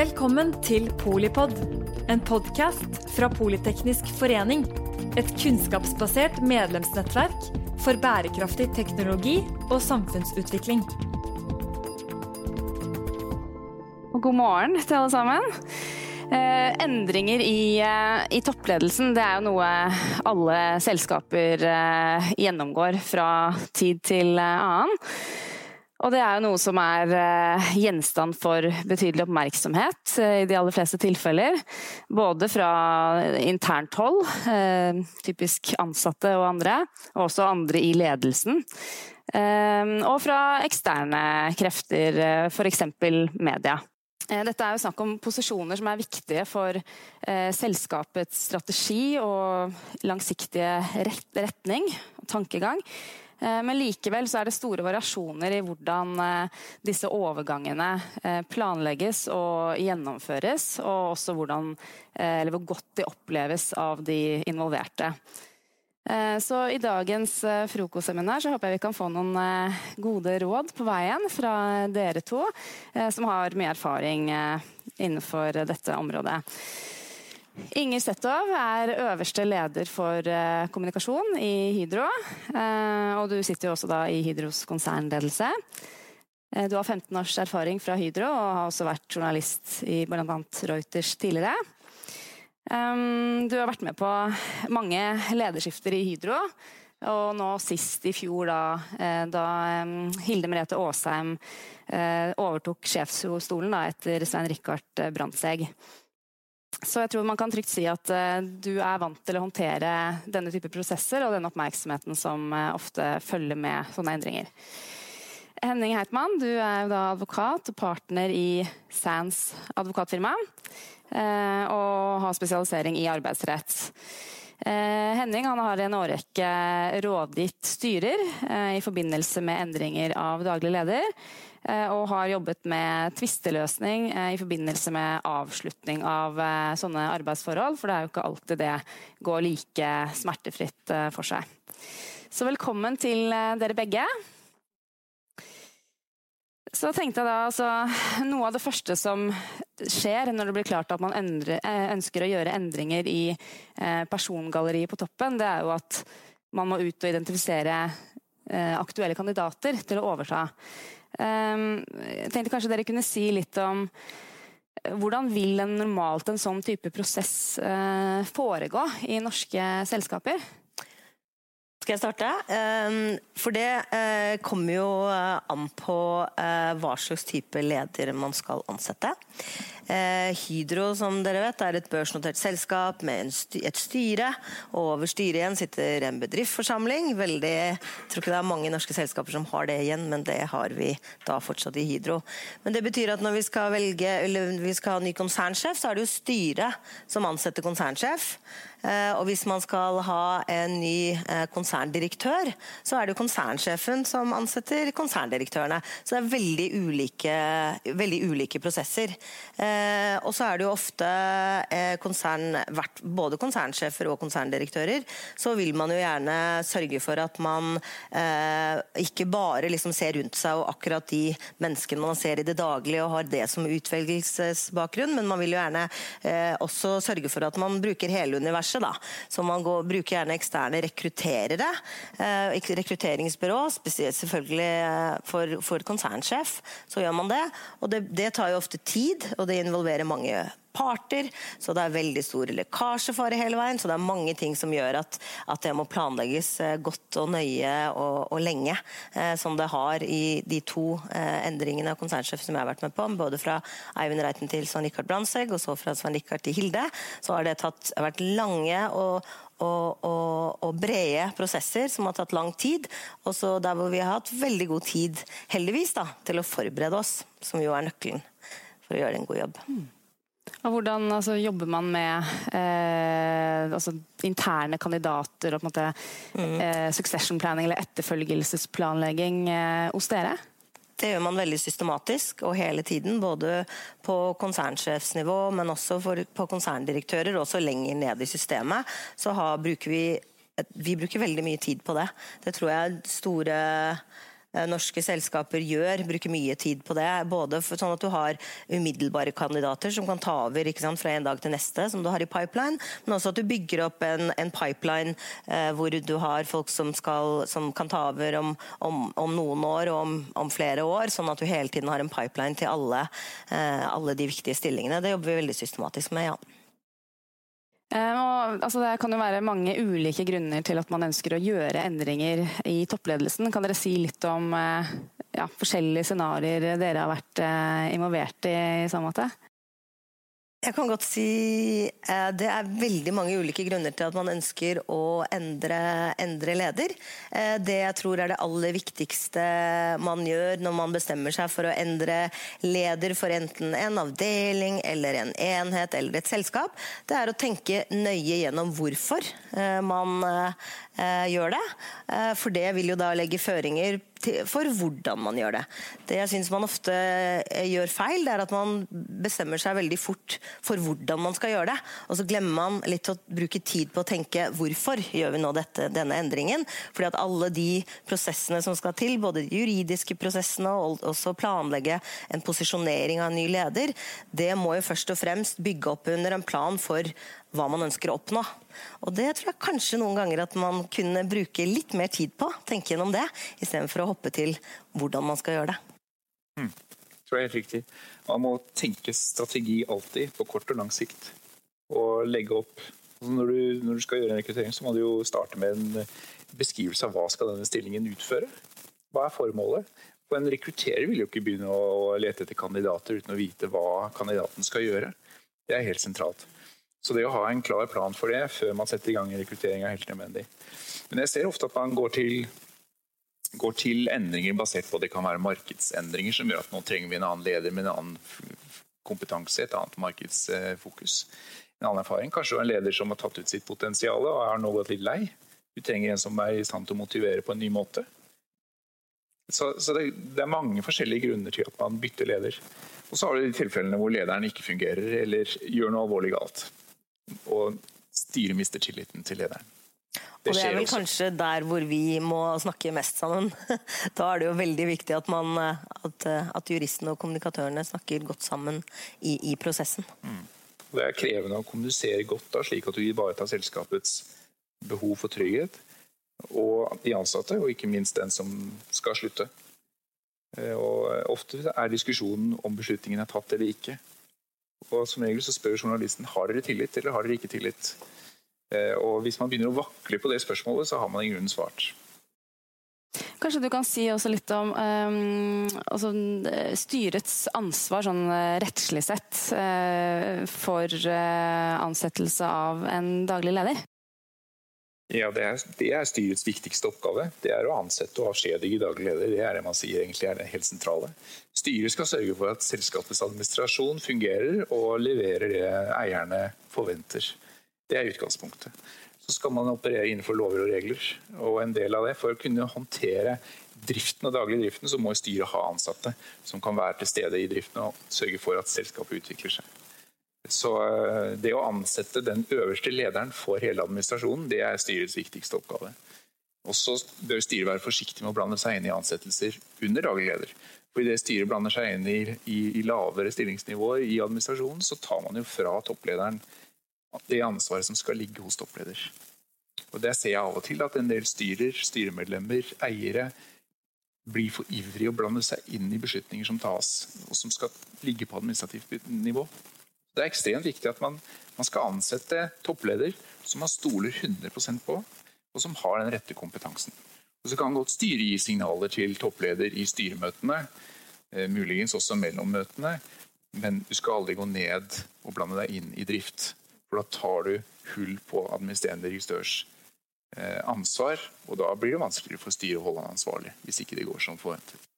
Velkommen til Polipod, en podkast fra Politeknisk forening. Et kunnskapsbasert medlemsnettverk for bærekraftig teknologi og samfunnsutvikling. God morgen til alle sammen. Eh, endringer i, eh, i, toppledelsen det er jo noe alle selskaper eh, gjennomgår fra tid til eh, annen. Og det er jo noe som er uh, gjenstand for betydelig oppmerksomhet uh, i de aller fleste tilfeller. Både fra internt hold, uh, typisk ansatte og andre, og også andre i ledelsen. og fra eksterne krefter, f.eks. media. Dette er jo snakk om posisjoner som er viktige for selskapets strategi og langsiktige retning og tankegang. Eh, men likevel så er det store variasjoner i hvordan eh, disse overgangene eh, planlegges og gjennomføres, og også hvordan, hvor godt de oppleves av de involverte. Så i dagens frokostseminar så håper jeg vi kan få noen gode råd på veien fra dere to, som har mye erfaring innenfor dette området. Inger Setov er øverste leder for eh, kommunikasjon i Hydro. Eh, og du sitter jo også da i Hydros konsernledelse. Eh, du har 15 års erfaring fra Hydro og har også vært journalist i bl.a. Reuters tidligere. Du har vært med på mange lederskifter i Hydro. Og nå sist i fjor, da, da Hilde Merete Aasheim overtok sjefsstolen etter Svein Rikard Brandtzæg. Så jeg tror man kan trygt si at uh, du er vant til å håndtere denne type prosesser og den oppmerksomheten som uh, ofte følger med sånne endringer. Henning Heitmann, du er da advokat og partner i Sands advokatfirma. Uh, og har spesialisering i arbeidsrett. Henning har i en årrekke rådgitt styrer i forbindelse med endringer av daglig leder. Eh, og har jobbet med tvisteløsning eh, i forbindelse med avslutning av eh, sånne arbeidsforhold, for det er jo ikke alltid det går like smertefritt for seg. Så velkommen til dere begge. Så tenkte jeg da altså, Noe av det første som skjer når det blir klart at man endre, ønsker å gjøre endringer i persongalleriet på toppen, det er jo at man må ut og identifisere aktuelle kandidater til å overta. Ehm, jeg tenkte kanskje dere kunne si litt om eh, hvordan vil en normalt en sånn type prosess eh, foregå i norske selskaper? Skal jeg starte? Ehm, for det eh, kommer jo an på hva slags type leder man skal ansette. Eh, Hydro som dere vet, er et børsnotert selskap med et styre. og Over styret igjen sitter en bedriftsforsamling. Veldig, jeg tror ikke det er mange norske selskaper som har det igjen, men det har vi da fortsatt i Hydro. Men det betyr at når vi skal velge, vi skal ha ny konsernsjef, så er det jo styret som ansetter konsernsjef. Eh, og hvis man skal ha en ny eh, konserndirektør, så er det jo konsernsjefen som ansetter konserndirektørene. Så det er veldig ulike, veldig ulike prosesser. Eh, og så er det jo ofte konsern, både konsernsjefer og konserndirektører, så vil man jo gjerne sørge for at man ikke bare liksom ser rundt seg og akkurat de menneskene man ser i det daglige og har det som utvelgelsesbakgrunn, men man vil jo gjerne også sørge for at man bruker hele universet. Da. Så man går, bruker gjerne eksterne rekrutterere. Eh, rekrutteringsbyrå, spesielt selvfølgelig eh, for, for, konsernsjef. Så gjør man det. Og det, det tar jo ofte tid, og det involverer mange parter, så det er veldig stor lekkasjefare hele veien. Så det er mange ting som gjør at, at det må planlegges eh, godt og nøye og, og lenge. Eh, som det har i de to eh, endringene av konsernsjef som jeg har vært med på. Både fra Eivind Reiten til Svein Richard Brandtzæg, og så fra Svein Richard til Hilde. Så har det tatt, vært lange og, og, og, og, brede prosesser som har tatt lang tid. Og så der hvor vi har hatt veldig god tid, heldigvis, da, til å forberede oss, som jo er nøkkelen for å gjøre en god jobb. Mm. Og hvordan altså, jobber man med eh, altså, interne kandidater og på en måte, mm. eh, succession planning eller etterfølgelsesplanlegging eh, hos dere? Det gjør man veldig systematisk og hele tiden. Både på konsernsjefsnivå, men også for, på konserndirektører, og også lenger ned i systemet. Så har, bruker vi, vi bruker veldig mye tid på det. Det tror jeg store norske selskaper gjør, bruker mye tid på det. Både sånn at du har umiddelbare kandidater som kan ta over sant, fra en dag til neste, som du har i pipeline, men også at du bygger opp en, en pipeline eh, hvor du har folk som, skal, som kan ta over om, om, om noen år og om, om, flere år, sånn at du hele tiden har en pipeline til alle, eh, alle de viktige stillingene. Det jobber vi veldig systematisk med, ja. Eh, og, altså, det kan jo være mange ulike grunner til at man ønsker å gjøre endringer i toppledelsen. Kan dere si litt om eh, ja, forskjellige scenarioer dere har vært eh, involvert i i så måte? Jeg kan godt si eh, Det er veldig mange ulike grunner til at man ønsker å endre, endre, leder. Eh, det jeg tror er det aller viktigste man gjør når man bestemmer seg for å endre leder for enten en avdeling eller en enhet eller et selskap, det er å tenke nøye gjennom hvorfor eh, man gjør det. For det vil jo da legge føringer for hvordan man gjør det. Det jeg syns man ofte eh, gjør feil, det er at man bestemmer seg veldig fort for hvordan man skal gjøre det. Og så glemmer man litt å bruke tid på å tenke hvorfor gjør vi nå dette, denne endringen. Fordi at alle de prosessene som skal til, både de juridiske prosessene og også planlegge en posisjonering av en ny leder, det må jo først og fremst bygge opp under en plan for hva man ønsker å oppnå. Og Det tror jeg kanskje noen ganger at man kunne bruke litt mer tid på, tenke gjennom det, istedenfor å hoppe til hvordan man skal gjøre det. Mm. tror jeg er helt riktig. Man må tenke strategi alltid, på kort og lang sikt. Og legge opp altså når du, når du skal gjøre en rekruttering, så må du jo starte med en beskrivelse av hva skal denne stillingen utføre. Hva er formålet? Og En rekrutterer vil jo ikke begynne å lete etter kandidater uten å vite hva kandidaten skal gjøre. Det er helt sentralt. Så det å ha en klar plan for det før man setter i gang rekruttering er helt nødvendig. Men jeg ser ofte at man går til, går til endringer basert på at det kan være markedsendringer som gjør at nå trenger vi en annen leder med en annen kompetanse, et annet markedsfokus. En annen erfaring. Kanskje en leder som har tatt ut sitt potensial og er nå gått litt lei. Du trenger en som er i stand til å motivere på en ny måte. Så, så det, det, er mange forskjellige grunner til at man bytter leder. Og så har du de tilfellene hvor lederen ikke fungerer eller gjør noe alvorlig galt og styret mister tilliten til lederen. Det og det er vel også. kanskje der hvor vi må snakke mest sammen. Da er det jo veldig viktig at, man, at, at juristene og kommunikatørene snakker godt sammen i, i prosessen. Mm. Det er krevende å kommunisere godt da, slik at du ivaretar selskapets behov for trygghet, og de ansatte, og ikke minst den som skal slutte. Eh, og ofte er diskusjonen om beslutningen er tatt eller ikke. Og som regel så spør journalisten har dere tillit eller har dere ikke tillit. Eh, og Hvis man begynner å vakle på det spørsmålet, så har man i grunnen svart. Kanskje du kan si også litt om um, altså styrets ansvar sånn eh, rettslig sett uh, for uh, ansettelse av en daglig leder? Ja, det er, det er, styrets viktigste oppgave. Det er å ansette og avskjedige daglig leder. Det er det man sier egentlig er det helt sentrale. Styret skal sørge for at selskapets administrasjon fungerer og leverer det eierne forventer. Det er utgangspunktet. Så skal man operere innenfor lover og regler. Og en del av det, For å kunne håndtere driften og daglig driften, så må styret ha ansatte som kan være til stede i driften og sørge for at selskapet utvikler seg. Så eh, det å ansette den øverste lederen for hele administrasjonen, det er styrets viktigste oppgave. Og så bør styret være forsiktig med å blande seg inn i ansettelser under daglig leder. For Idet styret blander seg inn i, i, i, lavere stillingsnivåer i administrasjonen, så tar man jo fra topplederen det ansvaret som skal ligge hos toppleder. Og Det ser jeg av og til, at en del styrer, styremedlemmer, eiere blir for ivrige å blande seg inn i beslutninger som tas, og som skal ligge på administrativt nivå. Det er ekstremt viktig at man, man skal ansette toppleder som man stoler 100% på, og som har den rette kompetansen. Og Så kan godt styret gi signaler til toppleder i styremøtene, eh, muligens også mellom møtene, men du skal aldri gå ned og blande deg inn i drift. For da tar du hull på administrerende direktørs eh, ansvar, og da blir det vanskeligere for styret å holde han ansvarlig, hvis ikke det går som forventet.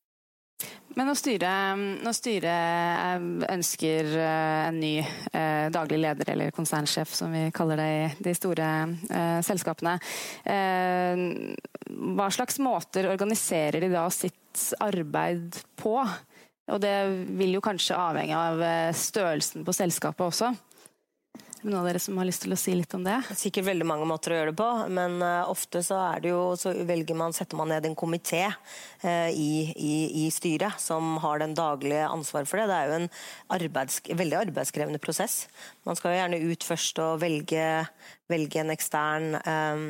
Men når styret, når styret, eh, ønsker eh, en ny eh, daglig leder, eller konsernsjef som vi kaller det i de store eh, selskapene, eh, hva slags måter organiserer de da sitt arbeid på? Og det vil jo kanskje avhenge av størrelsen på selskapet også. Noen av dere som har lyst til å si litt om det? Det er sikkert veldig mange måter å gjøre det på, men uh, ofte så, jo, så velger man, setter man ned en komité uh, i, i, i, styret som har den daglige ansvaret for det. Det er jo en arbeids, veldig arbeidskrevende prosess. Man skal jo gjerne ut først og velge, velge en ekstern um,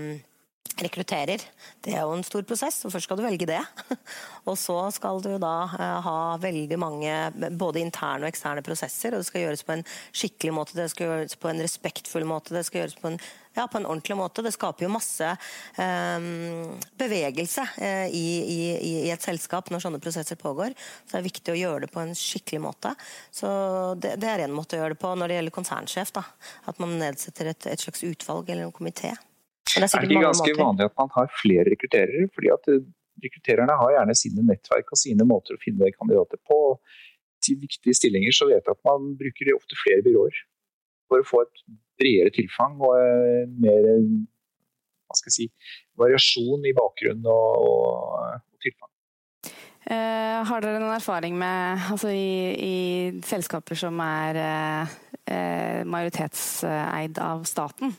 rekrutterer. Det er jo en stor prosess, og først skal du velge det. Og så skal du da eh, ha veldig mange både interne og eksterne prosesser, og det skal gjøres på en skikkelig måte, det skal gjøres på en respektfull måte, det skal gjøres på en, ja, på en ordentlig måte. Det skaper jo masse um, bevegelse uh, i, i, i, et selskap når sånne prosesser pågår. Så det er viktig å gjøre det på en skikkelig måte. Så det, det er en måte å gjøre det på når det gjelder konsernsjef. Da. At man nedsetter et, et slags utvalg eller en komité. Det er, er, det ikke ganske måter. vanlig at man har flere rekrutterere? fordi at eh, Rekruttererne har gjerne sine nettverk og sine måter å finne kandidater på. Til viktige stillinger så vet jeg at man bruker ofte flere byråer for å få et bredere tilfang og eh, mer hva skal jeg si, variasjon i bakgrunn og, og, og tilfang. Uh, har dere noen erfaring med altså i, i selskaper som er uh, uh, majoritetseid av staten?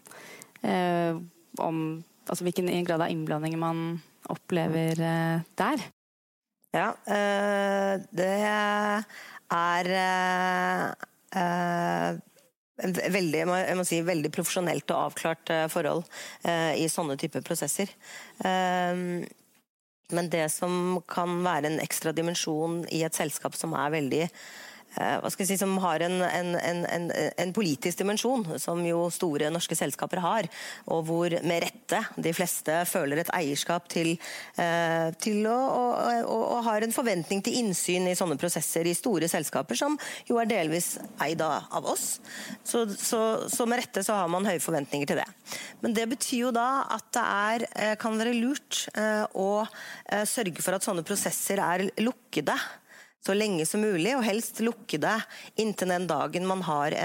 Om altså hvilken grad av innblanding man opplever eh, der? Ja, eh, det er eh, veldig, jeg må si, veldig profesjonelt og avklart forhold i sånne typer prosesser. Men det som kan være en ekstra dimensjon i et selskap som er veldig hva skal jeg si, som har en, en, en, en, politisk dimensjon, som jo store norske selskaper har. Og hvor med rette de fleste føler et eierskap til, eh, til å, og, og, har en forventning til innsyn i sånne prosesser i store selskaper, som jo er delvis eid av oss. Så, så, så med rette så har man høye forventninger til det. Men det betyr jo da at det er, eh, kan være lurt å sørge for at sånne prosesser er lukkede så lenge som mulig, og helst lukke det inntil den dagen man har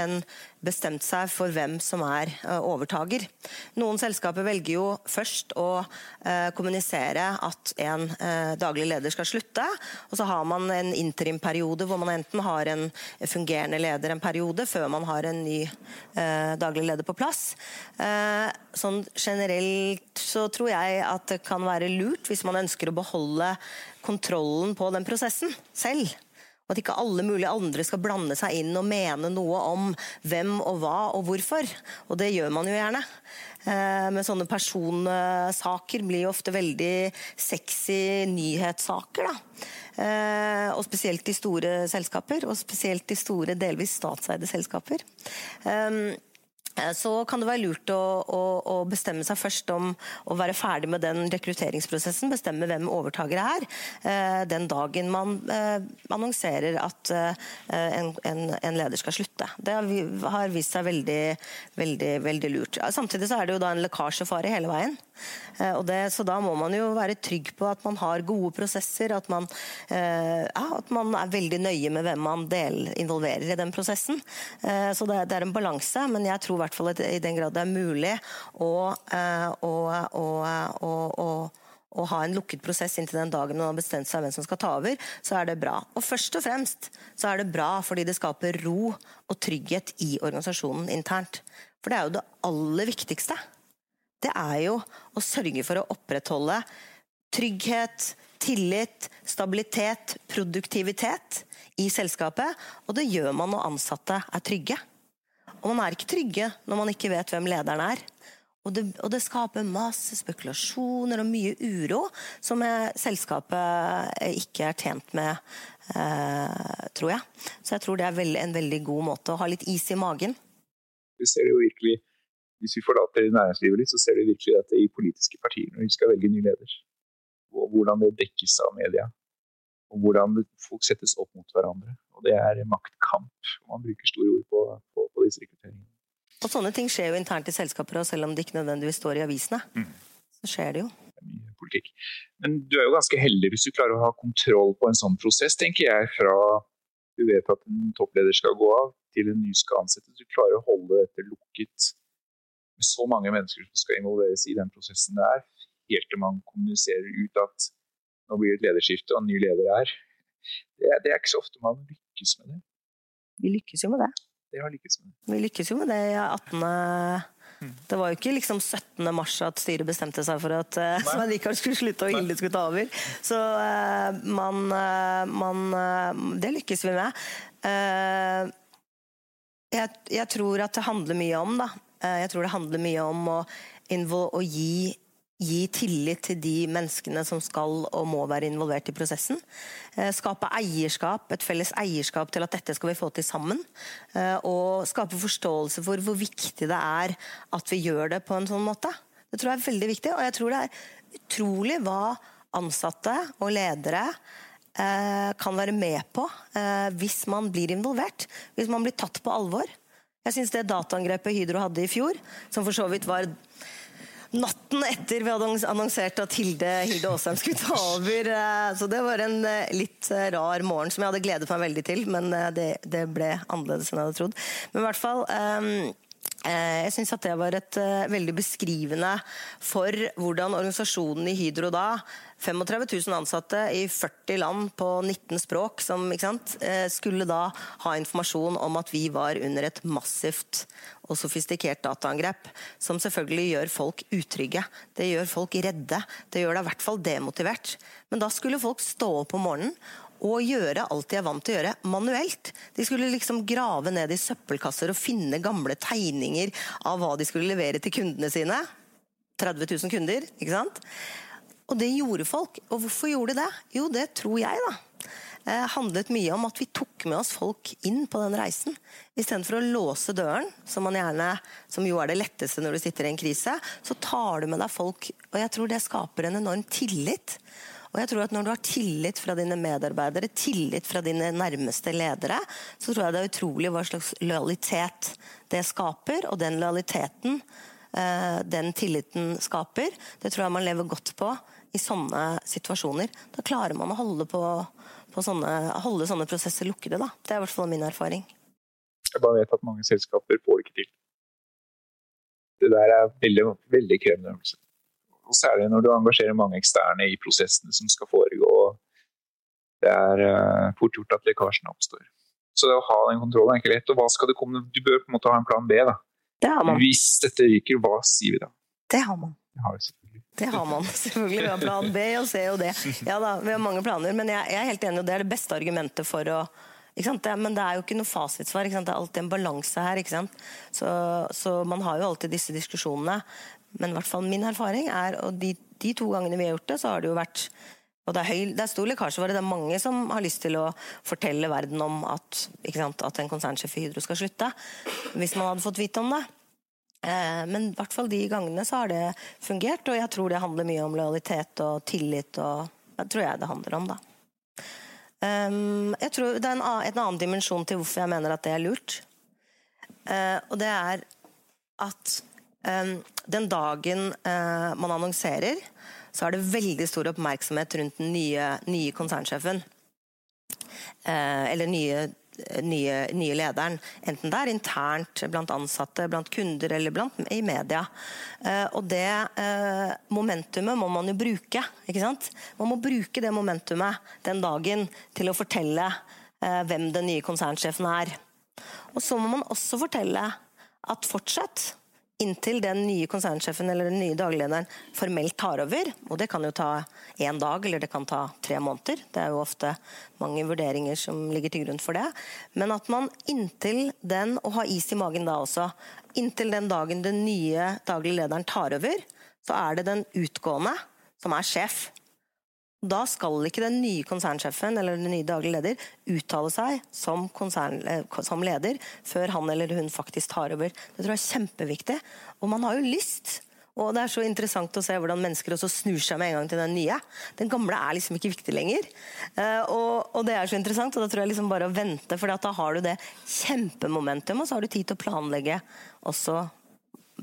bestemt seg for hvem som er overtager. overtaker. Noen selskaper velger jo først å uh, kommunisere at en uh, daglig leder skal slutte, og så har man en interimperiode hvor man enten har en fungerende leder en periode før man har en ny daglig leder på plass. sånn generelt så tror jeg at det kan være lurt hvis man ønsker å beholde kontrollen på den prosessen selv. Og at ikke alle mulige andre skal blande seg inn og mene noe om hvem og hva og hvorfor. Og det gjør man jo gjerne. Eh, men sånne personsaker blir jo ofte veldig sexy nyhetssaker. da. Eh, og spesielt i store selskaper, og spesielt i store, delvis statseide selskaper. Eh, Eh, så kan det være lurt å, å, å, bestemme seg først om å være ferdig med den rekrutteringsprosessen, bestemme hvem overtakere er, eh, den dagen man eh, annonserer at en, en, en, leder skal slutte. Det har vist seg veldig, veldig, veldig lurt. Samtidig så er det jo da en lekkasjefare hele veien. Det, så da må man jo være trygg på at man har gode prosesser, at man, ja, at man er veldig nøye med hvem man del, involverer i den prosessen. Så det, det er en balanse, men jeg tror hvert fall i den grad det er mulig eh, å, å ha en lukket prosess inntil den dagen man har bestemt seg hvem som skal ta over, så er det bra. Og først og fremst så er det bra fordi det skaper ro og trygghet i organisasjonen internt. For det er jo det aller viktigste. Det er jo å sørge for å opprettholde trygghet, tillit, stabilitet, produktivitet i selskapet. Og det gjør man når ansatte er trygge. Og man er ikke trygge når man ikke vet hvem lederen er. Og det, og det skaper masse spekulasjoner og mye uro som selskapet ikke er tjent med, eh, tror jeg. Så jeg tror det er veld, en veldig god måte å ha litt is i magen. Vi ser jo virkelig, Hvis vi forlater næringslivet litt, så ser vi virkelig dette i politiske partier når de skal velge ny leder. Og hvordan det dekkes av media. Og hvordan folk settes opp mot hverandre. Og det er maktkamp. Man bruker store ord på, på, på disse rekrutteringene. Og sånne ting skjer jo internt i selskaper, og selv om det ikke nødvendigvis står i avisene. Mm. Så skjer det jo. Det er mye politikk. Men du er jo ganske heldig hvis du klarer å ha kontroll på en sånn prosess, tenker jeg. Fra du vet at en toppleder skal gå av, til en ny skal ansettes. Du klarer å holde dette lukket med så mange mennesker som skal involveres i den prosessen det er, helt til man kommuniserer ut at nå blir det et lederskifte og en ny leder er. Det, det er ikke så ofte man lykkes med det. Vi lykkes jo med det. det har lykkes med. Vi lykkes jo med det i 18. Det var jo ikke liksom 17. mars at styret bestemte seg for at uh, Svein Rikard skulle slutte og Hilde skulle ta over. Så uh, man, uh, man Det lykkes vi med. Jeg, jeg, tror at det handler mye om, da. Jeg tror det handler mye om å, å gi gi tillit til de menneskene som skal og må være involvert i prosessen. Eh, skape eierskap, et felles eierskap til at dette skal vi få til sammen. Eh, og skape forståelse for hvor viktig det er at vi gjør det på en sånn måte. Det tror jeg er veldig viktig, og jeg tror det er utrolig hva ansatte og ledere eh, kan være med på hvis man blir involvert. Hvis man blir tatt på alvor. Jeg syns det dataangrepet Hydro hadde i fjor, som for så vidt var natten etter vi hadde annonsert at Hilde, Hilde Aasheim skulle ta over. Eh, så det var en eh, litt eh, rar morgen som jeg hadde gledet meg veldig til. Men det, det ble annerledes enn jeg hadde trodd. Men i hvert fall jeg syns at det var et veldig beskrivende for hvordan organisasjonen i Hydro da 35 000 ansatte i 40 land på 19 språk som skulle da ha informasjon om at vi var under et massivt og sofistikert dataangrep, som selvfølgelig gjør folk utrygge. Det gjør folk redde. Det gjør deg i hvert fall demotivert. Men da skulle folk stå opp om morgenen og gjøre alt de er vant til å gjøre, manuelt. De skulle liksom grave ned i søppelkasser og finne gamle tegninger av hva de skulle levere til kundene sine. 30 000 kunder, ikke sant? Og det gjorde folk. Og hvorfor gjorde de det? Jo, det tror jeg, da Eh, handlet mye om at vi tok med oss folk inn på den reisen. Istedenfor å låse døren, som, gjerne, som jo er det letteste når du sitter i en krise, så tar du med deg folk. Og jeg tror det skaper en enorm tillit. Og jeg tror at Når du har tillit fra dine medarbeidere, tillit fra dine nærmeste ledere, så tror jeg det er utrolig hva slags lojalitet det skaper. Og den lojaliteten eh, den tilliten skaper, det tror jeg man lever godt på i sånne situasjoner. Da klarer man å holde på på sånne, holde sånne prosesser lukkede. Da. Det er i hvert fall min erfaring. Jeg bare vet at mange selskaper får det ikke til. Det der er veldig, veldig krevende øvelse. Og Særlig når du engasjerer mange eksterne i prosessene som skal foregå. Det er uh, fort gjort at lekkasjene oppstår. Så det å ha den kontrollen er ikke lett. Og hva skal det komme? Du bør på en måte ha en plan B. da. Det har man. Hvis dette ryker, hva sier vi da? Det har man. Det har vi det har man selvfølgelig. Vi har plan B og C og D. Ja da, vi har mange planer, men jeg, jeg er helt enig, og det er det beste argumentet for å det, men det er jo ikke noe fasitsvar. Det er alltid en balanse her. Så, så, man har jo alltid disse diskusjonene. Men i hvert fall min erfaring er, og de, de, to gangene vi har gjort det, så har det jo vært og det er, høy, det er stor lekkasjevare. Det er mange som har lyst til å fortelle verden om at, at en konsernsjef i Hydro skal slutte. Hvis man hadde fått vite om det. Eh, men i hvert fall de gangene så har det fungert, og jeg tror det handler mye om lojalitet og tillit. og Det tror jeg det handler om, da. Ehm, jeg tror Det er en annen, en annen dimensjon til hvorfor jeg mener at det er lurt. Eh, og det er at ehm, den dagen eh, man annonserer, så er det veldig stor oppmerksomhet rundt den nye, nye konsernsjefen. Eller nye nye, nye, lederen. Enten det er internt blant ansatte, blant kunder eller blant, i media. Eh, og det eh, momentumet må man jo bruke. ikke sant? Man må bruke det momentumet den dagen til å fortelle eh, hvem den nye konsernsjefen er. Og så må man også fortelle at fortsatt inntil den nye konsernsjefen eller den nye daglederen formelt tar over. Og det kan jo ta én dag, eller det kan ta tre måneder. Det er jo ofte mange vurderinger som ligger til grunn for det. Men at man inntil den, og ha is i magen da også, inntil den dagen den nye daglig lederen tar over, så er det den utgående som er sjef. Da skal ikke den nye konsernsjefen eller den nye daglig leder uttale seg som, konsern, eh, som, leder før han eller hun faktisk tar over. Det tror jeg er kjempeviktig. Og man har jo lyst. Og det er så interessant å se hvordan mennesker også snur seg med en gang til den nye. Den gamle er liksom ikke viktig lenger. Uh, og, og, det er så interessant, og da tror jeg liksom bare å vente, for da har du det kjempemomentum, og så har du tid til å planlegge også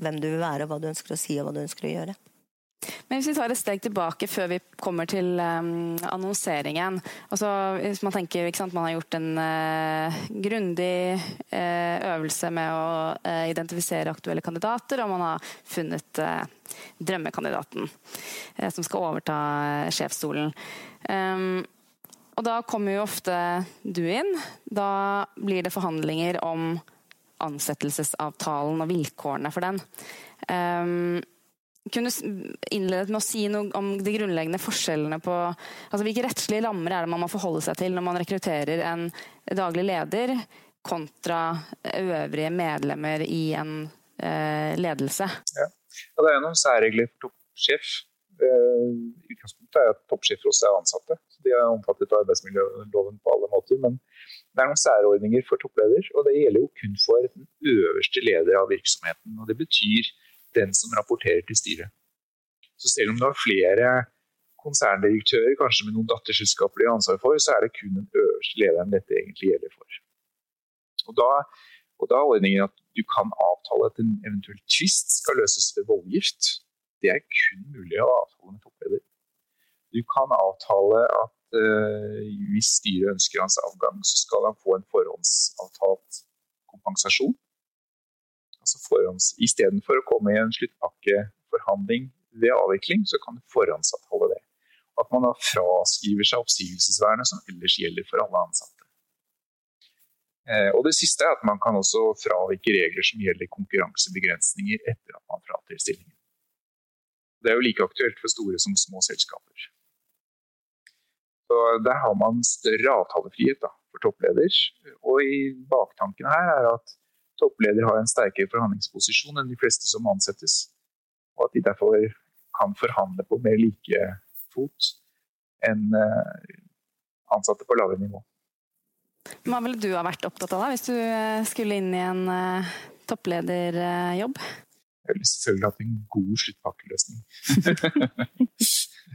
hvem du vil være, hva du ønsker å si og hva du ønsker å gjøre. Men hvis vi tar et steg tilbake før vi kommer til um, annonseringen. Altså, hvis Man tenker at man har gjort en uh, grundig uh, øvelse med å uh, identifisere aktuelle kandidater, og man har funnet drømmekandidaten som skal overta sjefsstolen. Um, og da kommer jo ofte du inn. Da blir det forhandlinger om ansettelsesavtalen og vilkårene for den. Um, kunne innledet med å si noe om de grunnleggende forskjellene på altså Hvilke rettslige rammer er det man må forholde seg til når man rekrutterer en daglig leder kontra øvrige medlemmer i en eh, ledelse? Ja. ja. Det er noen særregler for toppsjef. Eh, utgangspunktet er at toppsjefer også er ansatte. så De er omfattet av arbeidsmiljøloven på alle måter. Men det er noen særordninger for toppleder, og det gjelder jo kun for den øverste leder av virksomheten. og Det betyr den som rapporterer til styret. Så selv om du har flere konserndirektører, kanskje med noen datterselskaper de har ansvar for, så er det kun den øverste lederen dette egentlig gjelder for. Og da, og da er ordningen at du kan avtale at en eventuell tvist skal løses ved voldgift. Det er kun mulig å avtale med toppleder. Du kan avtale at uh, hvis styret ønsker hans avgang, så skal han få en forhåndsavtalt kompensasjon altså forhånds, Istedenfor å komme i en sluttpakkeforhandling ved avvikling, så kan du forhåndsavtale det. At man da fraskriver seg oppsigelsesvernet som ellers gjelder for alle ansatte. Eh, og Det siste er at man kan også fravike regler som gjelder konkurransebegrensninger etter at man frater stillingen. Det er jo like aktuelt for store som små selskaper. Så Der har man større avtalefrihet da, for toppleder. Og i baktanken her er at toppleder har en sterkere forhandlingsposisjon enn de fleste som ansettes. Og at de derfor kan forhandle på mer like fot enn eh, ansatte på lavere nivå. Hva ville du ha vært opptatt av da, hvis du eh, skulle inn i en uh, topplederjobb? Jeg ville selvfølgelig hatt en god sluttpakkeløsning.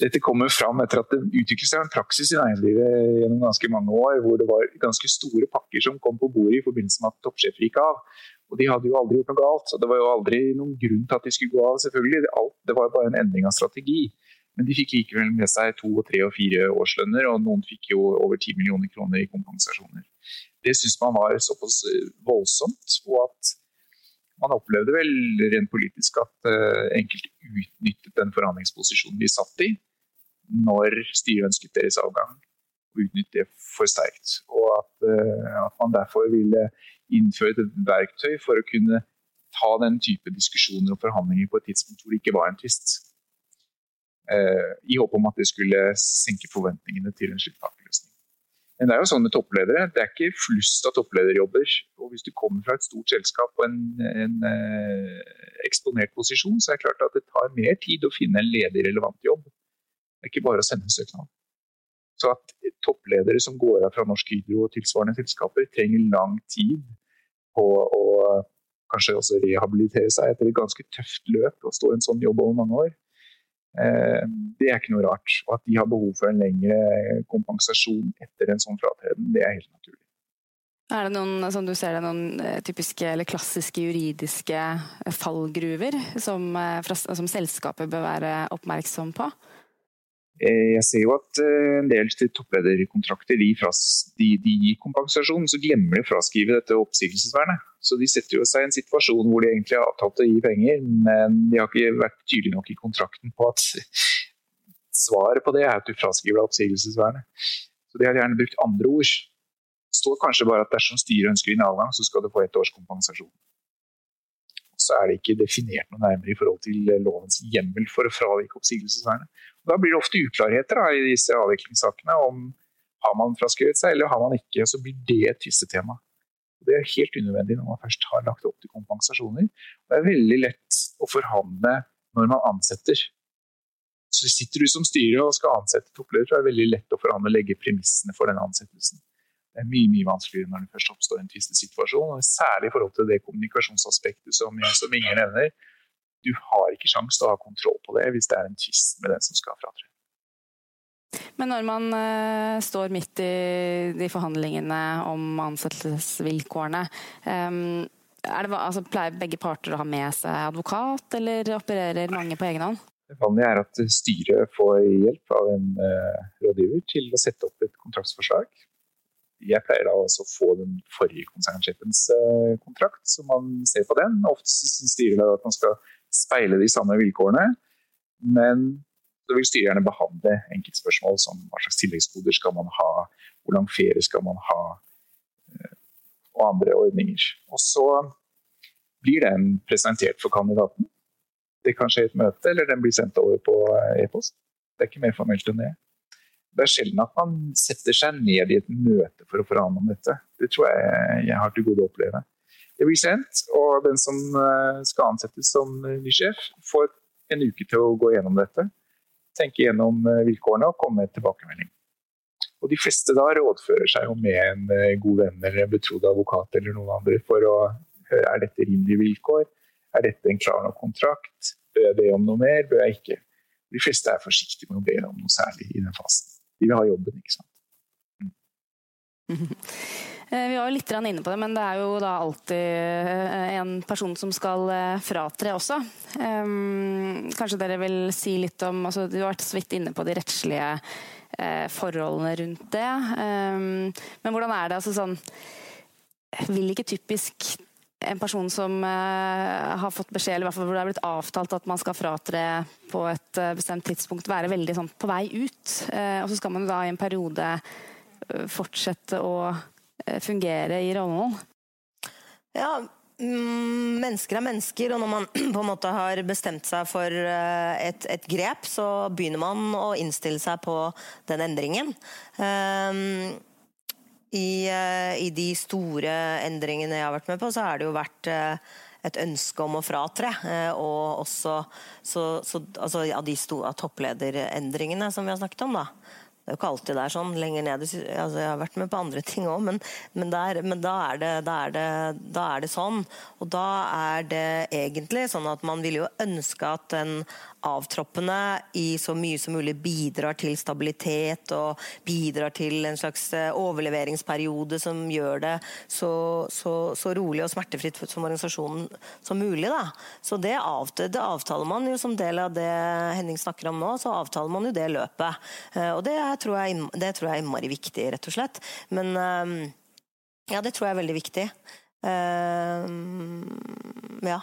Dette kommer fram etter at det utviklet seg en praksis i næringslivet gjennom ganske mange år, hvor det var ganske store pakker som kom på bordet i forbindelse med at toppsjefer gikk av. Og de hadde jo aldri gjort noe galt, og det var jo aldri noen grunn til at de skulle gå av. selvfølgelig. Det var bare en endring av strategi. Men de fikk likevel med seg to, tre og fire årslønner, og noen fikk jo over ti millioner kroner i kompensasjoner. Det syntes man var såpass voldsomt, og at man opplevde vel rent politisk at uh, enkelte utnyttet den forhandlingsposisjonen de satt i, når styret ønsket deres avgang. Og utnyttet det for sterkt. Og at, uh, at, man derfor ville innføre et verktøy for å kunne ta den type diskusjoner og forhandlinger på et tidspunkt hvor det ikke var en tvist. Uh, I håp om at det skulle senke forventningene til en sluttpakkeløsning. Men det er jo sånn med toppledere. Det er ikke flust av topplederjobber. Og hvis du kommer fra et stort selskap og en, en eh, eksponert posisjon, så er det klart at det tar mer tid å finne en ledig relevant jobb. Det er ikke bare å sende en søknad. Så at toppledere som går av fra Norsk Hydro og tilsvarende selskaper, trenger lang tid på å kanskje også rehabilitere seg etter et ganske tøft løp og stå i en sånn jobb over mange år. Eh, det er ikke noe rart. Og at de har behov for en lengre kompensasjon etter en sånn fratreden, det er helt naturlig. Er det noen, som du ser det, noen eh, typiske eller klassiske juridiske fallgruver som, eh, som selskapet bør være oppmerksom på? Eh, jeg ser jo at eh, en del topplederkontrakter de, de, de, gir kompensasjon, så glemmer de å fraskrive dette oppsigelsesvernet. Så de setter jo seg i en situasjon hvor de egentlig har avtalt å gi penger, men de har ikke vært tydelige nok i kontrakten på at svaret på det er at du fraskriver deg oppsigelsesvernet. Så de har gjerne brukt andre ord. Det står kanskje bare at dersom styret ønsker din avgang, så skal du få ett års kompensasjon så er det ikke definert noe nærmere i forhold til lovens hjemmel for å fravike oppsigelsesvernet. Da blir det ofte uklarheter da, i disse avviklingssakene om har man fraskrevet seg eller har man ikke. Så blir det et tvistetema. Det er helt unødvendig når man først har lagt opp til kompensasjoner. Det er veldig lett å forhandle når man ansetter. Så Sitter du som styre og skal ansette toppleder, så er det veldig lett å forhandle og legge premissene for den ansettelsen. Det er mye mye vanskeligere når det først oppstår en tvistesituasjon. og Særlig i forhold til det kommunikasjonsaspektet som, som Inger nevner. Du har ikke sjanse til å ha kontroll på det hvis det er en tvist med den som skal fratre. Men når man uh, står midt i de forhandlingene om ansettelsesvilkårene, um, det, altså, pleier begge parter å ha med seg advokat, eller opererer mange på egen hånd? Det vanlige er at styret får hjelp av en uh, rådgiver til å sette opp et kontraktsforslag jeg pleier da også å få den forrige konsernsjefens eh, kontrakt, så man ser på den. Ofte syns styret at man skal speile de samme vilkårene. Men så vil styret gjerne behandle enkeltspørsmål som hva slags tilleggskoder skal man ha, hvor lang ferie skal man ha, eh, og andre ordninger. Og så blir den presentert for kandidaten. Det kan skje i et møte, eller den blir sendt over på e-post. Det er ikke mer formelt enn det. Det er sjelden at man setter seg ned i et møte for å forhandle om dette. Det tror jeg jeg har til gode å oppleve. Det blir sendt, og den som eh, skal ansettes som ny sjef, får en uke til å gå gjennom dette. Tenke gjennom eh, vilkårene og komme med tilbakemelding. Og De fleste da rådfører seg jo med en eh, god venn eller en betrodd advokat eller noen andre for å høre er dette rimelige vilkår, er dette en klar nok kontrakt, bør jeg be om noe mer, bør jeg ikke. De fleste er forsiktige med å be om noe særlig i den fasen. De vil ha jobben, ikke sant. Mm. Vi var jo litt inne på det, men det er jo da alltid eh, en person som skal eh, fratre også. Kanskje dere vil si litt om altså Du har vært så vidt inne på de rettslige forholdene rundt det. Men hvordan er det altså sånn Vil ikke typisk en person som uh, har fått beskjed, eller i hvert fall hvor det er blitt avtalt at man skal fratre på et uh, bestemt tidspunkt, være veldig sånn på vei ut. Uh, og så skal man da i en periode fortsette å fungere i rollen. Ja, mm, mennesker er mennesker, og når man på en måte har bestemt seg for et, et grep, så begynner man å innstille seg på den endringen. Uh, i, eh, I, de store endringene jeg har vært med på, så har det jo vært eh, et ønske om å fratre. Eh, og også så, så, altså, av de store, topplederendringene som vi har snakket om. da det er jo ikke alltid det er sånn lenger ned. Altså, jeg har vært med på andre ting òg, men, men, der, men da, er det, da, er det, da, er det, sånn. Og da er det egentlig sånn at man vil jo ønske at den avtroppende i så mye som mulig bidrar til stabilitet og bidrar til en slags eh, overleveringsperiode som gjør det så, så, så rolig og smertefritt som organisasjonen som mulig. Da. Så det, det, avtaler man jo som del av det Henning snakker om nå, så avtaler man jo det løpet. Eh, og det tror jeg, det tror jeg er innmari viktig, rett og slett. Men eh, ja, det tror jeg er veldig viktig. ja.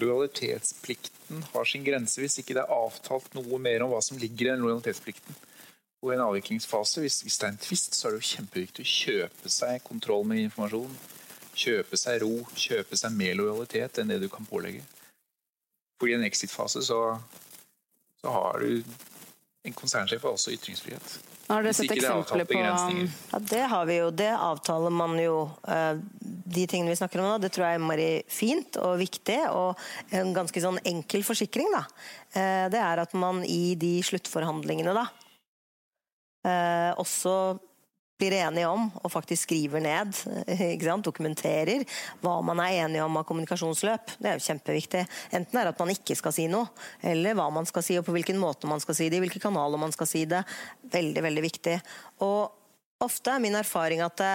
Lojalitetsplikten har sin grense hvis ikke det er avtalt noe mer om hva som ligger i den lojalitetsplikten. Og i en avviklingsfase, hvis, hvis det er en tvist, så er det jo kjempeviktig å kjøpe seg kontroll med informasjon. Kjøpe seg ro, kjøpe seg mer lojalitet enn det du kan pålegge. For i en exit-fase så, så har du En konsernsjef har også ytringsfrihet. Har dere sett eksempler på Ja, det har vi jo. Det avtaler man jo. Eh, de tingene vi snakker om nå, det tror jeg er innmari fint og viktig. Og en ganske sånn enkel forsikring, da. Eh, det er at man i de sluttforhandlingene, da, eh, også blir enige om og faktisk skriver ned, dokumenterer hva man er enige om av kommunikasjonsløp. Det er jo kjempeviktig. Enten er det at man ikke skal si noe, eller hva man skal si, og på hvilken måte man skal si det, i hvilke kanaler man skal si det. Veldig, veldig viktig. Og ofte er min erfaring at det,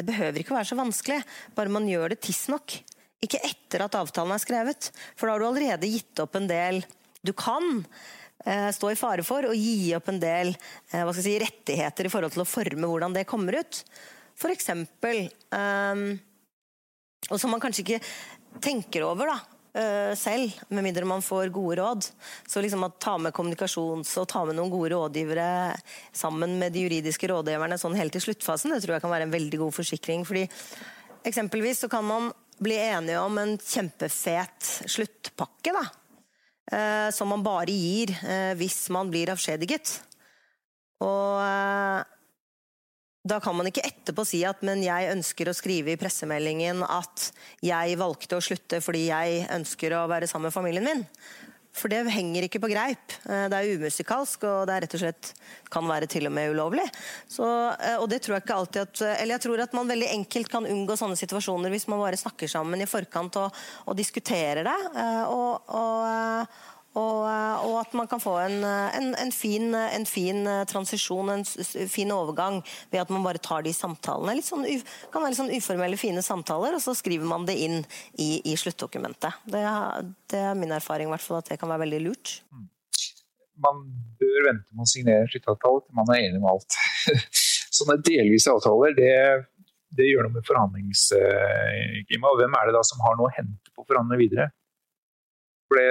det behøver ikke være så vanskelig, bare man gjør det tidsnok. Ikke etter at avtalen er skrevet, for da har du allerede gitt opp en del du kan. Eh, stå i fare for å gi opp en del eh, si, rettigheter i forhold til å forme hvordan det kommer ut. For eksempel um, Og som man kanskje ikke tenker over da, uh, selv, med mindre man får gode råd. Så liksom at ta med kommunikasjons- og ta med noen gode rådgivere sammen med de juridiske rådgiverne sånn helt til sluttfasen, det tror jeg kan være en veldig god forsikring. fordi Eksempelvis så kan man bli enige om en kjempefet sluttpakke. da, eh, som man bare gir eh, hvis man blir avskjediget. Og eh, da kan man ikke etterpå si at men jeg ønsker å skrive i pressemeldingen at jeg valgte å slutte fordi jeg ønsker å være sammen med familien min. For det henger ikke på greip. Eh, det er umusikalsk, og det er rett og slett kan være til og med ulovlig. Så, eh, og det tror jeg ikke alltid at Eller jeg tror at man veldig enkelt kan unngå sånne situasjoner hvis man bare snakker sammen i forkant og, og diskuterer det. Eh, og, og og, eh, og, at man kan få en, eh, en, en, fin, en, fin, eh, transisjon, en fin overgang, ved at man bare tar de samtalene. Litt sånn, kan være litt sånn uformelle, fine samtaler, og så skriver man det inn i, i sluttdokumentet. Det, det, er min erfaring hvert at det kan være veldig lurt. Mm. Man bør vente med å signere sluttavtale til man er enig med alt. Sånne delvise avtaler, det, det gjør noe med forhandlingsklimaet. Hvem er det da som har noe å hente på å forhandle videre? For det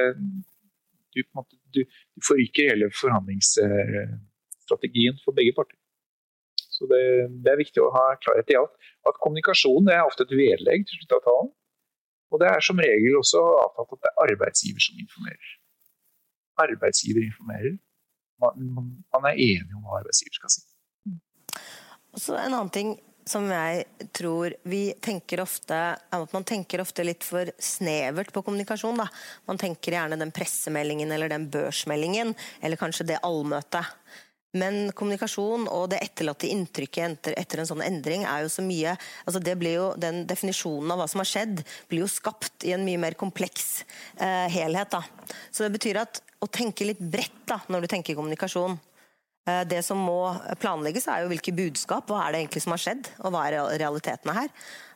du, måte, du, du forryker hele forhandlingsstrategien for begge parter. Så det, det, er viktig å ha klarhet i alt. At kommunikasjon er ofte et vedlegg til sluttavtalen. Og det er som regel også avtalt at det er arbeidsgiver som informerer. Arbeidsgiver informerer. Man, man er enig om hva arbeidsgiver skal si. Så En annen ting som jeg tror vi tenker ofte er at Man tenker ofte litt for snevert på kommunikasjon. Da. Man tenker gjerne den pressemeldingen eller den børsmeldingen, eller kanskje det allmøtet. Men kommunikasjon og det etterlatte inntrykket etter, en sånn endring er jo så mye altså det blir jo, Den definisjonen av hva som har skjedd, blir jo skapt i en mye mer kompleks eh, helhet. Da. Så det betyr at å tenke litt bredt da, når du tenker kommunikasjon det som må planlegges, er jo hvilke budskap. Hva er det egentlig som har skjedd, og hva er realitetene her?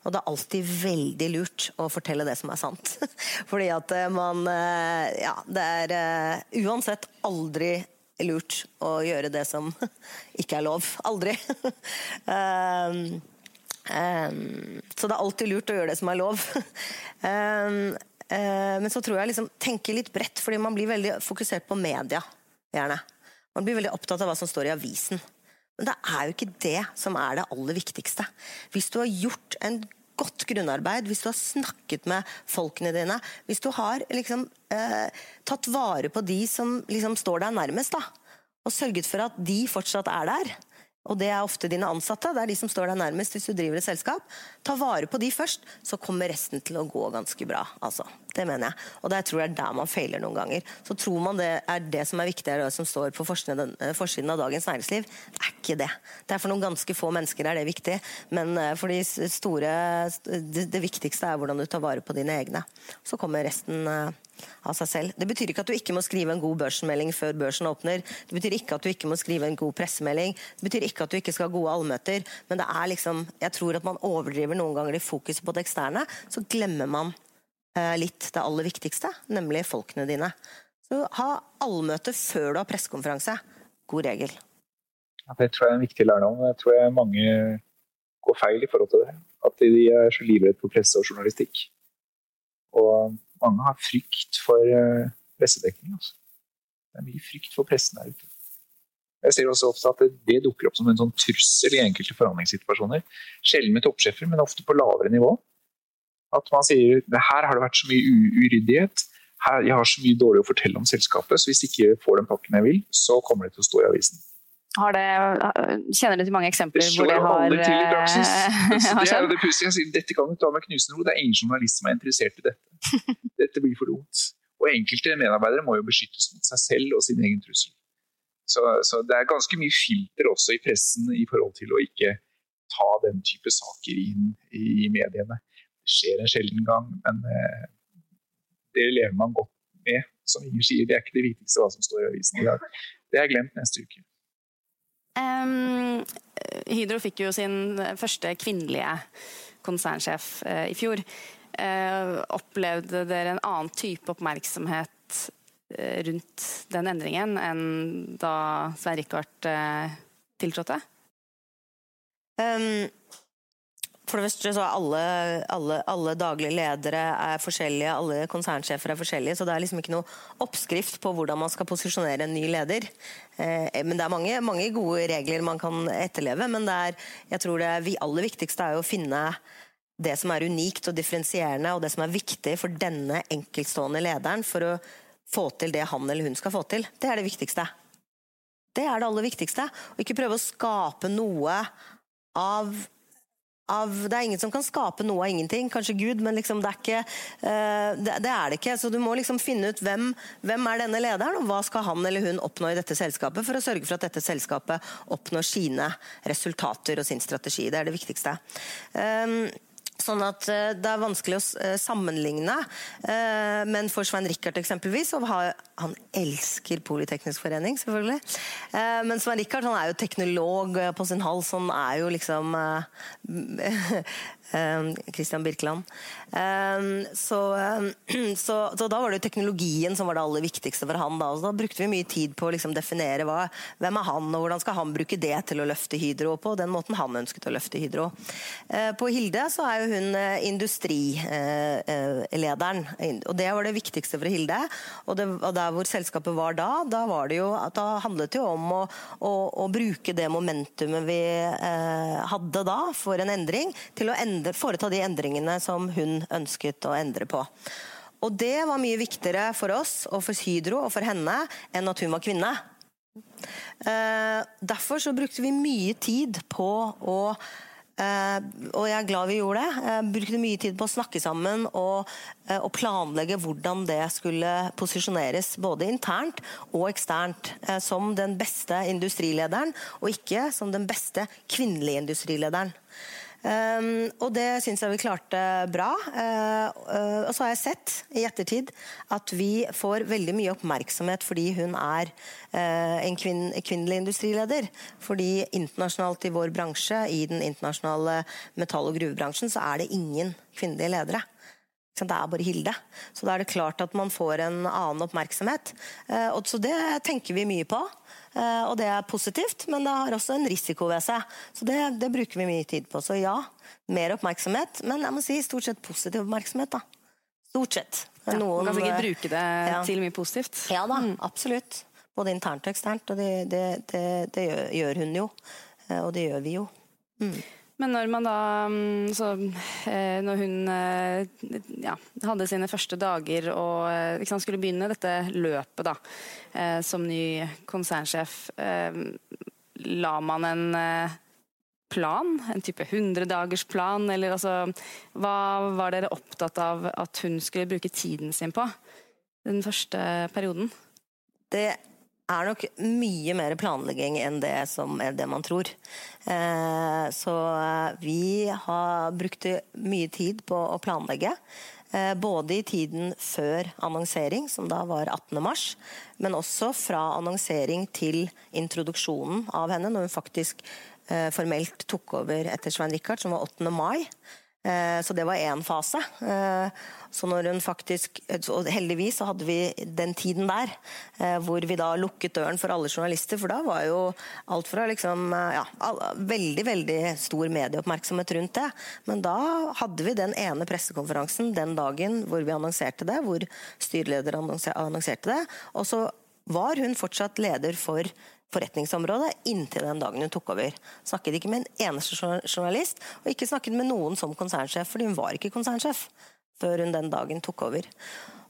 Og det er alltid veldig lurt å fortelle det som er sant. Fordi at eh, man eh, Ja, det er uansett aldri lurt å gjøre det som ikke er lov. Aldri. Um, um, så det er alltid lurt å gjøre det som er lov. Um, men så tror jeg liksom tenke litt bredt, fordi man blir veldig fokusert på media, gjerne. Man blir veldig opptatt av hva som står i avisen. Men det er jo ikke det som er det aller viktigste. Hvis du har gjort en godt grunnarbeid, hvis du har snakket med folkene dine, hvis du har liksom, eh, tatt vare på de som liksom, står deg nærmest, da, og sørget for at de fortsatt er der, og det er ofte dine ansatte, det er de som står deg nærmest hvis du driver et selskap. Ta vare på de først, så kommer resten til å gå ganske bra. Altså, det mener jeg. Og det tror jeg er der man feiler noen ganger. Så tror man det er det som er viktig, det som står på forsiden, av Dagens Næringsliv. Det er ikke det. Det er for noen ganske få mennesker er det viktig, men eh, for de store det, det viktigste er hvordan du tar vare på dine egne. Så kommer resten eh, av seg selv. Det betyr ikke at du ikke må skrive en god børsmelding før børsen åpner. Det betyr ikke at du ikke må skrive en god pressemelding. Det betyr ikke at du ikke skal ha gode allmøter. Men det er liksom, jeg tror at man overdriver noen ganger i fokuset på det eksterne. Så glemmer man eh, litt det aller viktigste, nemlig folkene dine. Så ha allmøte før du har pressekonferanse. God regel. Ja, det tror jeg er en viktig lærdom. Jeg tror jeg mange går feil i forhold til det. At de er så livredde for presse og journalistikk. Og mange har frykt for uh, pressedekning. Altså. Det er mye frykt for pressen der ute. Jeg ser også ofte at det, det, dukker opp som en sånn trussel i enkelte forhandlingssituasjoner. Sjelden med toppsjefer, men ofte på lavere nivå. At man sier her har det vært så mye uryddighet, her, jeg har så mye dårlig å fortelle om selskapet, så hvis jeg ikke får den pakken jeg vil, så kommer det til å stå i avisen. Det, kjenner du til mange eksempler det hvor det har alle til i praksis. Det, er jo det pussige. Dette kan du ta med knusende ro. Det er ingen journalist som er interessert i dette. Dette blir for dumt. Og enkelte medarbeidere må jo beskyttes mot seg selv og sin egen trussel. Så, så, det er ganske mye filter også i pressen i forhold til å ikke ta den type saker inn i mediene. Det skjer en sjelden gang, men eh, det lever man godt med. Som Inger sier, det er ikke det viktigste hva som står i avisen i dag. Det er glemt neste uke. Um, Hydro fikk jo sin første kvinnelige konsernsjef uh, i fjor. Uh, opplevde dere en annen type oppmerksomhet uh, rundt den endringen enn da Svein Rikard tiltrådte? Um, for det første så er alle, alle, alle, daglige ledere er forskjellige, alle konsernsjefer er forskjellige. Så det er liksom ikke noe oppskrift på hvordan man skal posisjonere en ny leder. Eh, men det er mange, mange, gode regler man kan etterleve. Men det er, jeg tror det er, aller viktigste er å finne det som er unikt og differensierende, og det som er viktig for denne enkeltstående lederen for å få til det han eller hun skal få til. Det er det viktigste. Det er det aller viktigste. Og ikke prøve å skape noe av av, det er ingen som kan skape noe av ingenting. Kanskje Gud, men liksom det, er ikke, det, det, er det ikke. Så du må liksom finne ut hvem, hvem er denne lederen, og hva skal han eller hun oppnå i dette selskapet for å sørge for at dette selskapet oppnår sine resultater og sin strategi. Det er det viktigste. Um, Sånn at eh, Det er vanskelig å eh, sammenligne. Eh, men for Svein Rikard eksempelvis, og han elsker Politeknisk forening, selvfølgelig. Men Svein Rikard er jo teknolog på sin hals. Han er jo liksom Christian Birkeland. Så, så, så, da var det jo teknologien som var det aller viktigste for han. Da, da brukte vi mye tid på å liksom definere hva, hvem er han, og hvordan skal han bruke det til å løfte Hydro på den måten han ønsket å løfte Hydro. På Hilde så er jo hun industrilederen, og det var det viktigste for Hilde. Og, det, og der hvor selskapet var da, da, var det jo, da handlet det jo om å, å, å bruke det momentumet vi eh, hadde da for en endring, til å endre, foreta de endringene som hun ønsket å endre på. Og det var mye viktigere for oss og for Hydro og for henne enn at hun var kvinne. Eh, derfor så brukte vi mye tid på å Uh, og jeg er glad vi gjorde det. Jeg brukte mye tid på å snakke sammen og, og planlegge hvordan det skulle posisjoneres, både internt og eksternt, som den beste industrilederen, og ikke som den beste kvinnelige industrilederen. Um, og det syns jeg vi klarte bra. Uh, uh, og så har jeg sett i ettertid at vi får veldig mye oppmerksomhet fordi hun er uh, en kvinn, kvinnelig industrileder. Fordi internasjonalt i vår bransje, i den internasjonale metall- og gruvebransjen, så er det ingen kvinnelige ledere. Det er bare Hilde. Så da er det klart at man får en annen oppmerksomhet. Og så det tenker vi mye på. Eh, og det er positivt, men det har også en risiko ved seg. Så det, det bruker vi mye tid på. Så ja, mer oppmerksomhet, men jeg må si stort sett positiv oppmerksomhet. da. Stort sett. Ja, Noen, kan sikkert bruke det ja. til mye positivt. Ja da, mm. absolutt. Både internt og eksternt. Og det, det, det, gjør, hun jo. Eh, og det gjør vi jo. Mm. Men når man da mm, så, eh, Når hun eh, ja, hadde sine første dager og sant, skulle begynne dette løpet da, som ny konsernsjef, la man en plan? En type 100-dagersplan? Eller altså Hva var dere opptatt av at hun skulle bruke tiden sin på den første perioden? Det er nok mye mer planlegging enn det som er det man tror. Eh, så eh, vi har brukt mye tid på å planlegge. Eh, både i tiden før annonsering, som da var 18. mars, men også fra annonsering til introduksjonen av henne, når hun faktisk formelt tok over etter Svein Richard, som var 8. mai. Eh, så det var én fase. Eh, så når hun faktisk, og Heldigvis så hadde vi den tiden der eh, hvor vi da lukket døren for alle journalister. For da var jo alt fra liksom, ja, veldig veldig stor medieoppmerksomhet rundt det. Men da hadde vi den ene pressekonferansen den dagen hvor vi annonserte det, hvor styreleder annonserte det. Og så var hun fortsatt leder for forretningsområdet inntil den dagen hun tok over. Snakket ikke med en eneste journalist, og ikke snakket med noen som konsernsjef, fordi hun var ikke konsernsjef før hun den dagen tok over.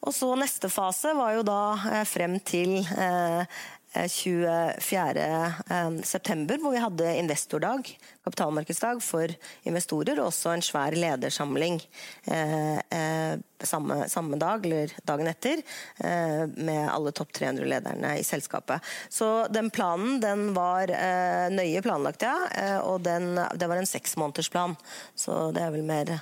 Og så Neste fase var jo da eh, frem til eh, 24.9, eh, hvor vi hadde investordag, kapitalmarkedsdag for investorer, og også en svær ledersamling eh, eh, samme, samme, dag, eller dagen etter, eh, med alle topp 300-lederne i selskapet. Så den planen den var eh, nøye planlagt, ja, eh, og den, det var en seksmånedersplan. Så det er vel mer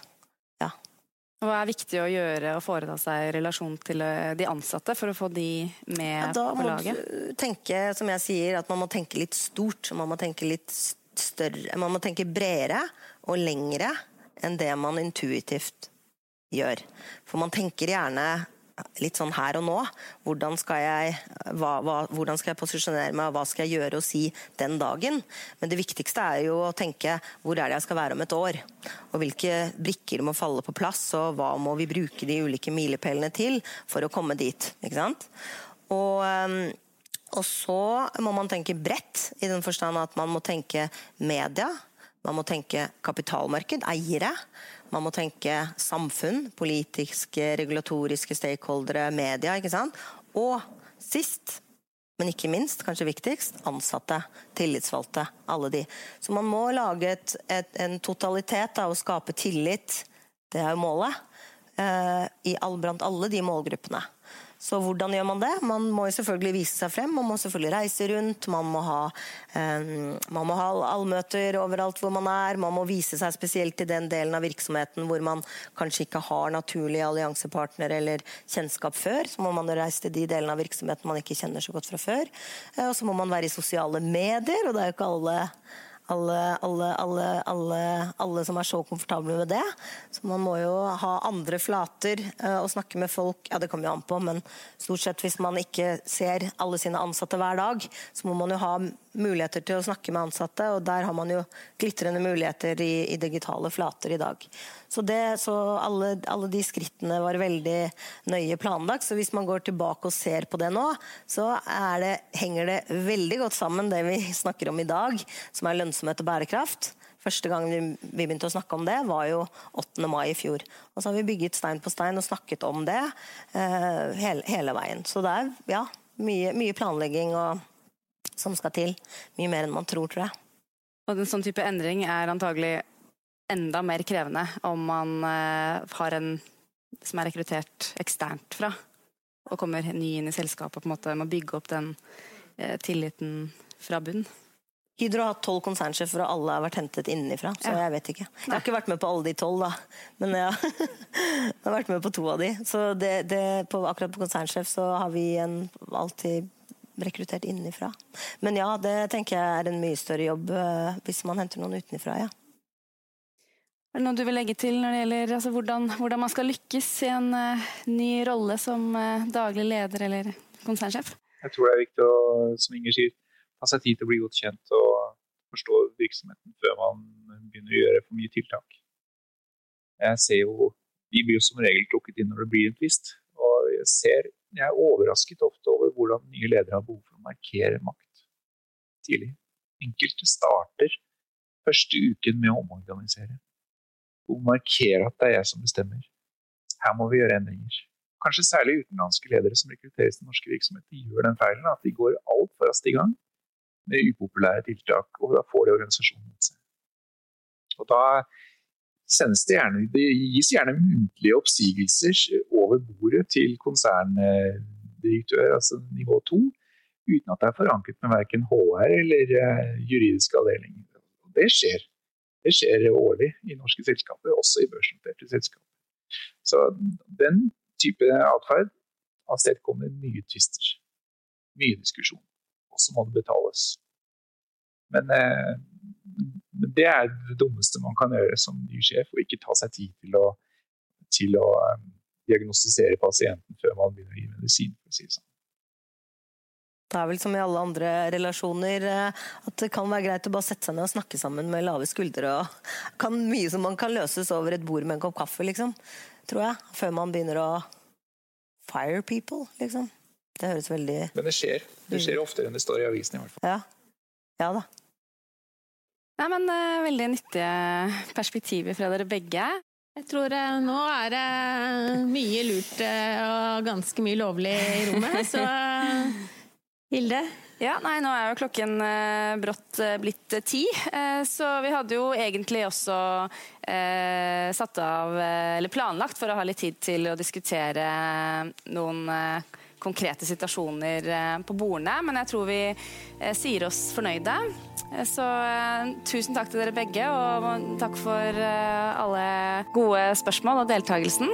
hva er viktig å gjøre og foreta seg i relasjon til eh, de ansatte for å få de med ja, på laget? Da må du tenke, som jeg sier, at man må tenke litt stort. Man må tenke litt større. Man må tenke bredere og lengre enn det man intuitivt gjør. For man tenker gjerne litt sånn her og nå. Hvordan skal, jeg, hva, hva, hvordan skal jeg posisjonere meg, hva skal jeg gjøre og si den dagen? Men det viktigste er jo å tenke hvor er det jeg skal være om et år? Og hvilke brikker må falle på plass, og hva må vi bruke de ulike milepælene til for å komme dit? Ikke sant? Og, ehm, og så må man tenke bredt, i den forstand at man må tenke media. Man må tenke kapitalmarked, eiere. Man må tenke samfunn, politiske, regulatoriske stakeholdere, media. ikke sant? Og sist, men ikke minst, kanskje viktigst, ansatte, tillitsvalgte. Alle de. Så man må lage et, et, en totalitet av å skape tillit, det er jo målet, eh, all, blant alle de målgruppene. Så hvordan gjør man det? Man må selvfølgelig vise seg frem, man må selvfølgelig reise rundt. Man må ha, um, man må ha allmøter overalt hvor man er. Man må vise seg spesielt i den delen av virksomheten hvor man kanskje ikke har naturlige alliansepartnere eller kjennskap før. Så må man reise til de delene av virksomheten man ikke kjenner så godt fra før. Uh, og så må man være i sosiale medier, og det er jo ikke alle alle, alle, alle, alle, alle som er så komfortable med det. Så man må jo ha andre flater og snakke med folk. Ja, det kommer jo an på, men stort sett hvis man ikke ser alle sine ansatte hver dag, så må man jo ha muligheter til å snakke med ansatte, og der har man jo glitrende muligheter i, i digitale flater i dag. Så, det, så alle, alle, de skrittene var veldig nøye planlagt. Så hvis man går tilbake og ser på det nå, så det, henger det veldig godt sammen det vi snakker om i dag, som er lønnsomhet og bærekraft. Første gang vi begynte å snakke om det, var jo 8. mai i fjor. Og så har vi bygget stein på stein og snakket om det eh, hele, hele, veien. Så det er ja, mye, mye planlegging og, som skal til. Mye mer enn man tror, tror jeg. Og en sånn type endring er antagelig enda mer krevende om man eh, har en som er rekruttert eksternt fra, og kommer ny inn i selskapet og på en måte må bygge opp den eh, tilliten fra bunn. Hydro har hatt tolv konsernsjefer, og alle har vært hentet innenfra. Så ja. jeg vet ikke. Jeg har ikke vært med på alle de tolv, da. Men ja. jeg har vært med på to av de. Så det, det, på, akkurat på konsernsjef så har vi en, alltid rekruttert innenfra. Men ja, det tenker jeg er en mye større jobb uh, hvis man henter noen utenfra, ja. Er det noe du vil legge til når det gjelder altså, hvordan, hvordan, man skal lykkes i en uh, ny rolle som uh, daglig leder eller konsernsjef? Jeg tror det er viktig å, som Inger sier, ta seg tid til å bli godt kjent og forstå virksomheten før man begynner å gjøre for mye tiltak. Jeg ser jo Vi blir jo som regel trukket inn når det blir en tvist. Og jeg ser Jeg er overrasket ofte over hvordan nye ledere har behov for å markere makt tidlig. Enkelte starter første uken med å omorganisere. Og markere at det er jeg som bestemmer. Her må vi gjøre endringer. Kanskje særlig utenlandske ledere som rekrutteres til norske virksomheter, gjør den feilen at de går altfor raskt i gang med upopulære tiltak, og da får de organisasjonen mot seg. Og da sendes det gjerne, det gis gjerne muntlige oppsigelser over bordet til konserndirektør, altså nivå to, uten at det er forankret med verken HR eller eh, juridisk avdeling. Og Det skjer. Det skjer årlig i norske selskaper, også i børsnoterte selskaper. Så den type atferd avstedkommer mye tvister. Mye diskusjon og så må det betales. Men, eh, det er det dummeste man kan gjøre som ny sjef, å ikke ta seg tid til å, til å um, diagnostisere pasienten før man begynner å gi medisin. for å si det sånn. Det er vel som i alle andre relasjoner eh, at det kan være greit å bare sette seg ned og snakke sammen med lave skuldre. og kan, Mye som man kan løses over et bord med en kopp kaffe, liksom. Tror jeg. Før man begynner å fire people, liksom. Det høres veldig Men det skjer. Det skjer oftere enn det står i avisen, i hvert fall. Ja, ja da. Nei, men uh, Veldig nyttige perspektiver fra dere begge. Jeg tror uh, nå er det mye lurt uh, og ganske mye lovlig i rommet, så Hilde? Ja, nei, nå er jo klokken eh, brått eh, blitt ti, eh, så vi hadde jo egentlig også satt av, eller planlagt for å ha litt tid til å diskutere noen konkrete situasjoner på bordene, men jeg tror vi sier oss fornøyde. Så tusen takk til dere begge, og takk for alle gode spørsmål og deltakelsen.